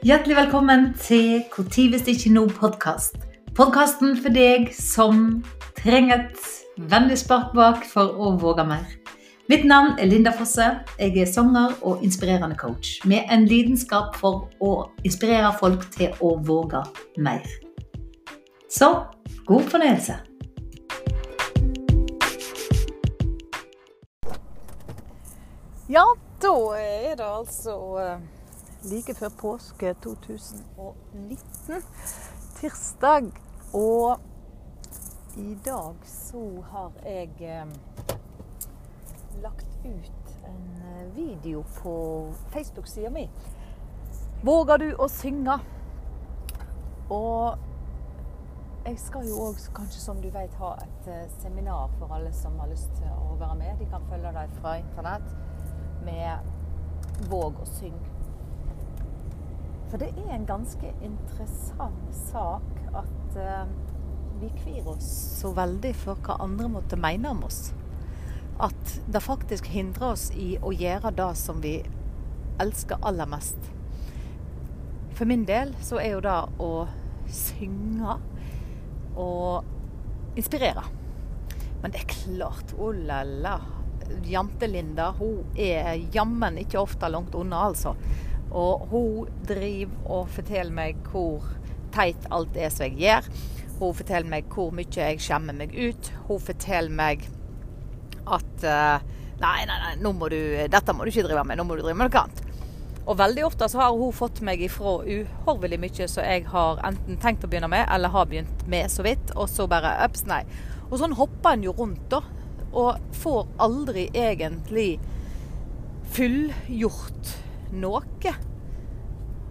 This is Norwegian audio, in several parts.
Hjertelig velkommen til Hvor tid hvis ikke nå-podkast. Podkasten for deg som trenger et vennlig spark bak for å våge mer. Mitt navn er Linda Fosse. Jeg er sanger og inspirerende coach med en lidenskap for å inspirere folk til å våge mer. Så god fornøyelse. Ja, da er det altså eh, like før påske 2019. Tirsdag. Og i dag så har jeg eh, lagt ut en eh, video på Facebook-sida mi. Våger du å synge? Og jeg skal jo òg, kanskje som du vet, ha et seminar for alle som har lyst til å være med. De kan følge deg fra internett med Våg å synge. For det er en ganske interessant sak at uh, vi kvir oss så veldig for hva andre måtte mene om oss. At det faktisk hindrer oss i å gjøre det som vi elsker aller mest. For min del så er jo det å synge og inspirere. Men det er klart, oh la la Jante-Linda hun er jammen ikke ofte langt unna, altså. Og hun driver og forteller meg hvor teit alt er som jeg gjør. Hun forteller meg hvor mye jeg skjemmer meg ut. Hun forteller meg at uh, Nei, nei, nei, må du, dette må du ikke drive med. Nå må du drive med noe annet. Og veldig ofte så har hun fått meg ifra uhorvelig mye som jeg har enten tenkt å begynne med, eller har begynt med så vidt, og så bare ups, nei. Og sånn hopper en jo rundt, da og får aldri egentlig fullgjort noe.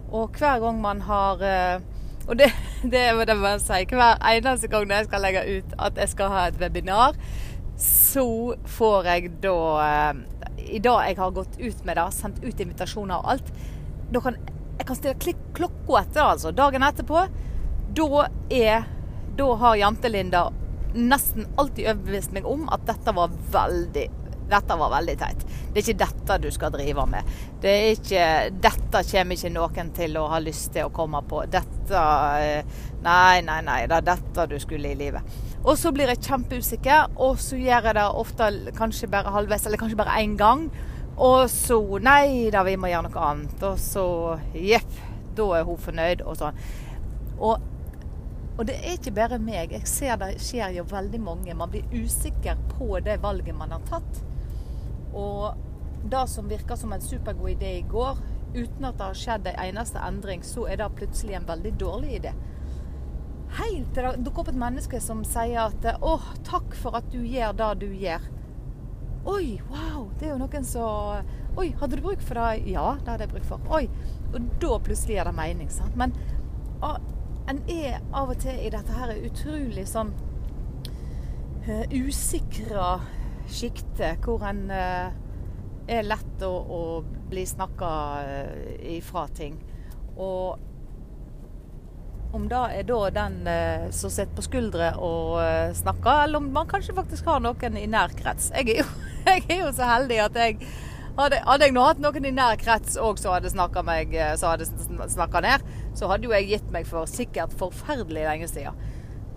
Og hver gang man har eh, Og det, det må jeg bare si. Hver eneste gang jeg skal legge ut at jeg skal ha et webinar, så får jeg da eh, I dag jeg har gått ut med det, sendt ut invitasjoner og alt, da kan jeg kan stille klokka etter, altså. Dagen etterpå. Da er Da har Jante-Linda nesten alltid overbevist meg om at dette var veldig dette var veldig teit. Det er ikke dette du skal drive med. Det ikke, dette kommer ikke noen til å ha lyst til å komme på. Dette eh, Nei, nei, nei. Det er dette du skulle i livet. Og så blir jeg kjempeusikker, og så gjør jeg det ofte kanskje bare halvveis, eller kanskje bare én gang. Og så Nei da, vi må gjøre noe annet. Og så Jepp. Da er hun fornøyd, og sånn. Og og det er ikke bare meg. Jeg ser det skjer jo veldig mange. Man blir usikker på det valget man har tatt. Og det som virka som en supergod idé i går, uten at det har skjedd en eneste endring, så er det plutselig en veldig dårlig idé. Helt til det dukker opp et menneske som sier at 'Å, takk for at du gjør det du gjør'. Oi, wow, det er jo noen som Oi, hadde du bruk for det? Ja, det hadde jeg bruk for. Oi. Og da plutselig er det mening, sant. Men en er av og til i dette her utrolig sånn uh, usikra sjiktet, hvor en uh, er lett å, å bli snakka uh, ifra ting. Og om det er da den uh, som sitter på skuldre og snakker, eller om man kanskje faktisk har noen i nær krets. Jeg er jo, jeg er jo så heldig at jeg hadde, hadde, jeg nå hatt noen i nær krets òg som hadde snakka ned, så hadde jo jeg gitt meg for sikkert forferdelig lenge siden.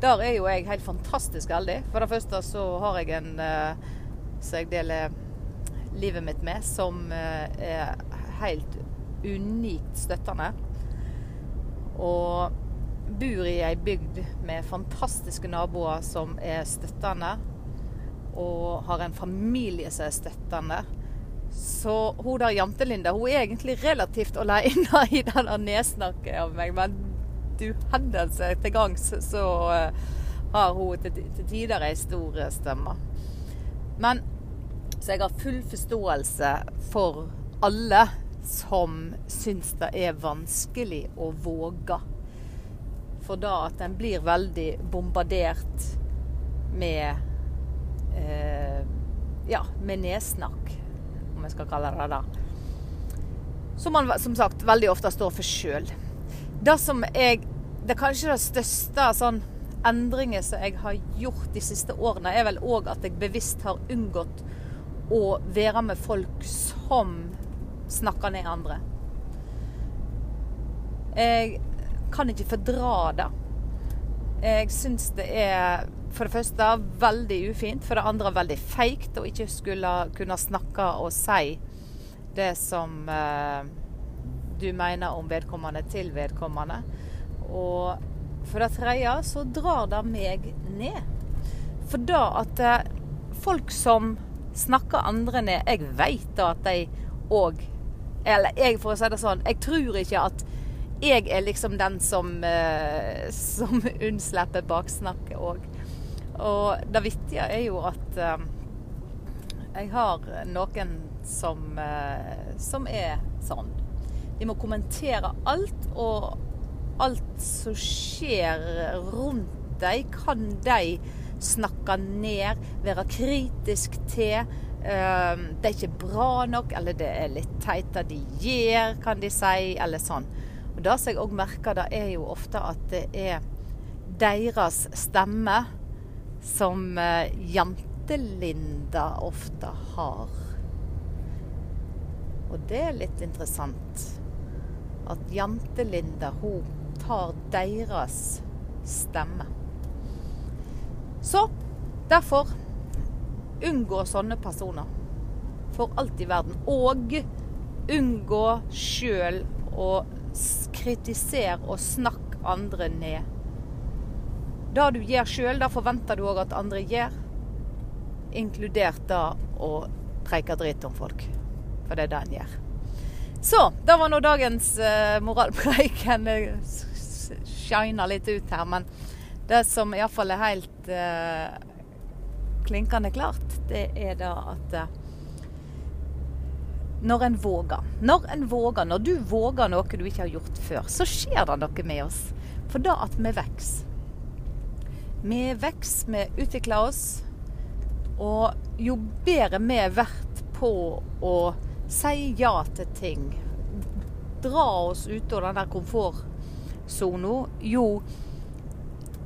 Der er jo jeg helt fantastisk heldig. For det første så har jeg en uh, som jeg deler livet mitt med, som uh, er helt unikt støttende. Og bor i ei bygd med fantastiske naboer som er støttende. Og har en familie som er støttende. Så hun der Jantelinda hun er egentlig relativt aleine i denne nedsnakket av meg. Men du hendelse til gangs så uh, har hun til, tider ei stor stemme. Men så jeg har full forståelse for alle som syns det er vanskelig å våge. For da at en blir veldig bombardert med eh, ja, med nedsnakk om jeg skal kalle det det. Som man som sagt veldig ofte står for sjøl. Det som jeg Det er kanskje det største sånn endringer som jeg har gjort de siste årene, er vel òg at jeg bevisst har unngått å være med folk som snakker ned andre. Jeg kan ikke fordra det. Jeg syns det er for det første veldig ufint, for det andre veldig feigt å ikke skulle kunne snakke og si det som eh, du mener om vedkommende til vedkommende. Og for det tredje så drar det meg ned. For da at eh, folk som snakker andre ned Jeg vet da at de òg Eller jeg, for å si det sånn, jeg tror ikke at jeg er liksom den som, eh, som unnslipper baksnakket òg. Og det vittige er jo at eh, jeg har noen som, som er sånn. De må kommentere alt, og som skjer rundt deg, kan de snakke ned, være kritisk til. Uh, det er ikke bra nok, eller det er litt teit det de gjør, kan de si, eller sånn. Og Det som jeg òg merker, det er jo ofte at det er deres stemme som uh, Jantelinda ofte har. Og det er litt interessant. At Jantelinda, hun tar deres stemme. Så derfor unngå sånne personer. For alt i verden. Og unngå sjøl å kritisere og snakke andre ned. Det du gjør sjøl, det forventer du òg at andre gjør. Inkludert da å preike dritt om folk. For det er det en gjør. Så, det var nå dagens uh, moralpreiken. shiner litt ut her, men det som iallfall er helt uh, klinkende klart, det er da at uh, når en våger, når en våger, når du våger noe du ikke har gjort før, så skjer det noe med oss. For da at vi vokser. Vi vokser, vi utvikler oss. Og jo bedre vi blir på å si ja til ting, dra oss ut av den der komfortsona, jo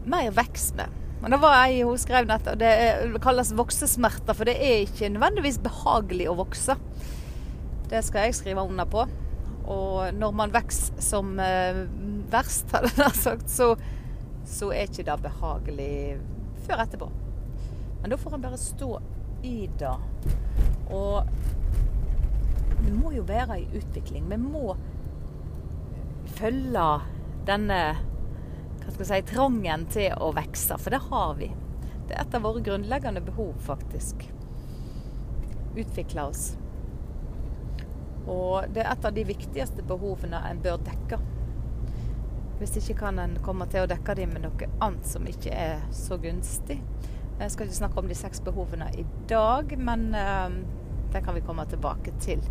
mer vokser vi. Men det var ei hun skrev dette, og det kalles voksesmerter, for det er ikke nødvendigvis behagelig å vokse. Det skal jeg skrive under på. Og når man vokser som eh, verst, hadde jeg sagt, så, så er ikke det behagelig før etterpå. Men da får en bare stå i det. Og vi må jo være i utvikling. Vi må følge denne hva skal jeg si, trangen til å vokse, for det har vi. Det er et av våre grunnleggende behov, faktisk. Utvikle oss. Og det er et av de viktigste behovene en bør dekke. Hvis ikke kan en komme til å dekke dem med noe annet som ikke er så gunstig. Jeg skal ikke snakke om de seks behovene i dag, men uh, det kan vi komme tilbake til.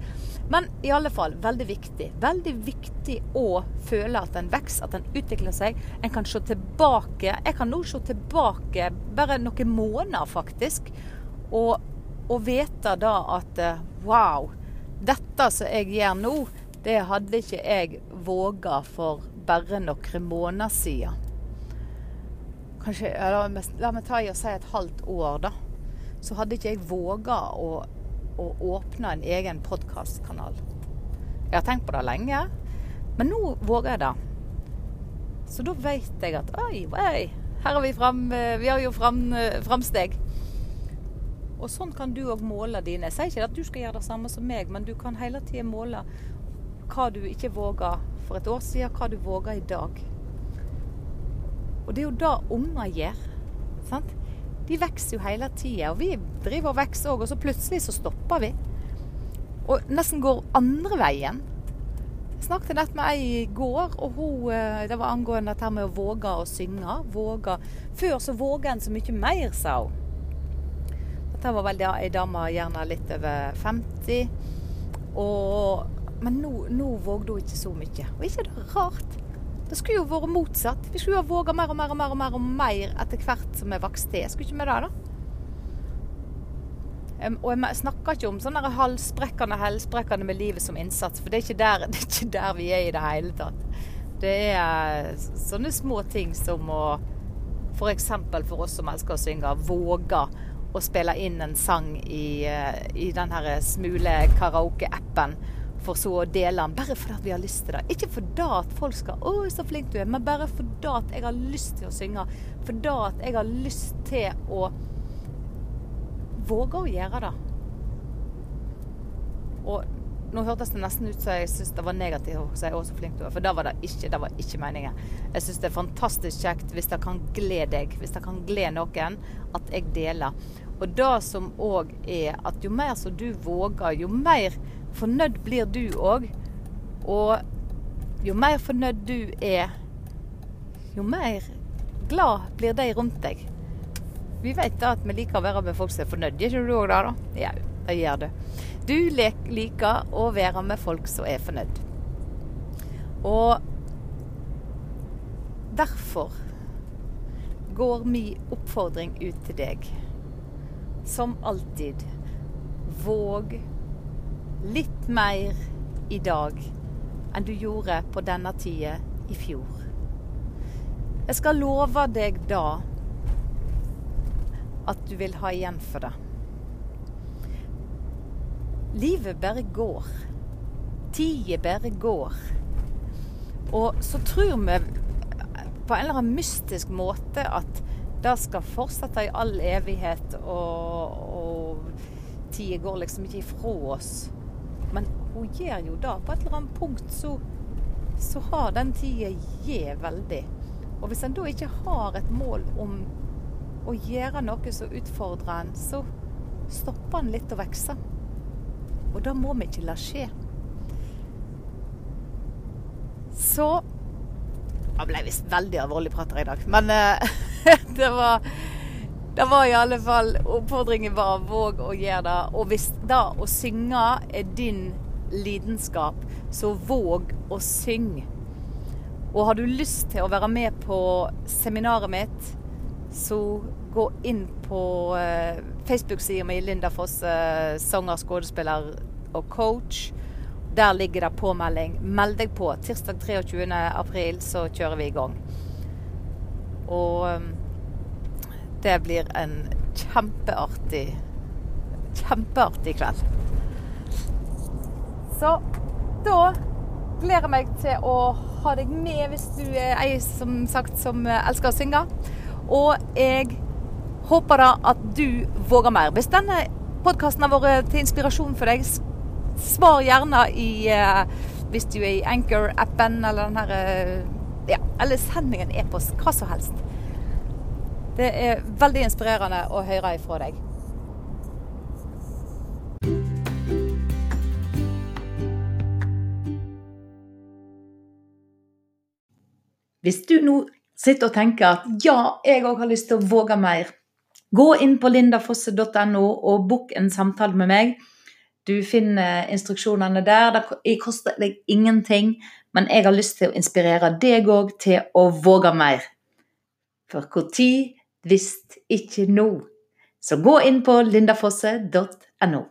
Men i alle fall, veldig viktig. Veldig viktig å føle at en vokser, at en utvikler seg. En kan se tilbake. Jeg kan nå se tilbake bare noen måneder, faktisk. Og, og vite da at eh, wow, dette som jeg gjør nå, det hadde ikke jeg våga for bare noen måneder siden. Kanskje, la, la meg ta i og si et halvt år, da. Så hadde ikke jeg våga å å åpne en egen podkastkanal. Jeg har tenkt på det lenge, men nå våger jeg det. Så da vet jeg at oi, oi, her har vi fram, eh, vi har jo fram, eh, framsteg. Og sånn kan du òg måle dine. Jeg sier ikke at du skal gjøre det samme som meg, men du kan hele tida måle hva du ikke våga for et år siden, hva du våger i dag. Og det er jo det unger gjør. sant? De vokser jo hele tida. Og vi driver og vokser òg, og så plutselig så stopper vi. Og nesten går andre veien. Jeg snakket nett med ei i går, og hun, eh, det var angående dette med å våge å synge. Våge. Før så våga en så mye mer, sa hun. Dette var vel ei dame gjerne litt over 50. Og, men nå, nå vågde hun ikke så mye. Og ikke det rart? Det skulle jo vært motsatt. Vi skulle jo ha våga mer og mer og mer og mer og mer etter hvert som vi vokste til. Skulle ikke vi det, da? Og jeg snakker ikke om sånne halvsprekkende helsprekkende med livet som innsats, for det er, der, det er, ikke der, vi er i det hele tatt. Det er sånne små ting som å F.eks. For, for oss som elsker å synge, våge å spille inn en sang i, eh, i den her smule karaoke-appen for så å dele den, bare fordi vi har lyst til det. Ikke fordi at folk skal 'Å, så flink du er', men bare fordi at jeg har lyst til å synge. Fordi at jeg har lyst til å våge å gjøre det. Og nå hørtes det nesten ut som jeg syntes det var negativt å si 'Å, så flink du er', for det var det ikke. Det var ikke meningen. Jeg syns det er fantastisk kjekt hvis det kan glede deg, hvis det kan glede noen, at jeg deler. Og det som òg er at jo mer som du våger, jo mer fornøyd blir du òg. Og jo mer fornøyd du er, jo mer glad blir de rundt deg. Vi vet da at vi liker å være med folk som er fornøyd. Gjør ikke du òg det, da? Ja, det gjør du. Du liker å være med folk som er fornøyd. Og derfor går min oppfordring ut til deg. Som alltid, våg litt mer i dag enn du gjorde på denne tida i fjor. Jeg skal love deg da at du vil ha igjen for det. Livet bare går. Tida bare går. Og så tror vi på en eller annen mystisk måte at det skal fortsette i all evighet, og, og tida går liksom ikke ifra oss. Men hun gjør jo det. På et eller annet punkt så, så har den tida gitt veldig. Og hvis en da ikke har et mål om å gjøre noe som utfordrer en, så stopper en litt å vokse. Og det må vi ikke la skje. Så Jeg ble visst veldig alvorlig prater i dag, men uh, det var det var i alle fall Oppfordringen var våg å gjøre det. Og hvis da å synge er din lidenskap, så våg å synge. Og har du lyst til å være med på seminaret mitt, så gå inn på uh, Facebook-sida mi, Linda Fosse, sanger, skuespiller og coach. Der ligger det påmelding. Meld deg på. Tirsdag 23. april så kjører vi i gang. Og um, det blir en kjempeartig kjempeartig kveld. Så da gleder jeg meg til å ha deg med hvis du er ei som sagt som elsker å synge. Og jeg håper da at du våger mer. Hvis denne podkasten har vært til inspirasjon for deg, Svar gjerne i uh, hvis du er i Anchor-appen eller den her uh, ja, Eller send meg en e-post. Hva som helst. Det er veldig inspirerende å høre ifra deg. Hvis du nå sitter og tenker at ja, jeg òg har lyst til å våge mer, gå inn på lindafosse.no og book en samtale med meg. Du finner instruksjonene der. Det koster deg ingenting, men jeg har lyst til å inspirere deg òg til å våge mer. For når, hvis ikke nå. Så gå inn på lindafosse.no.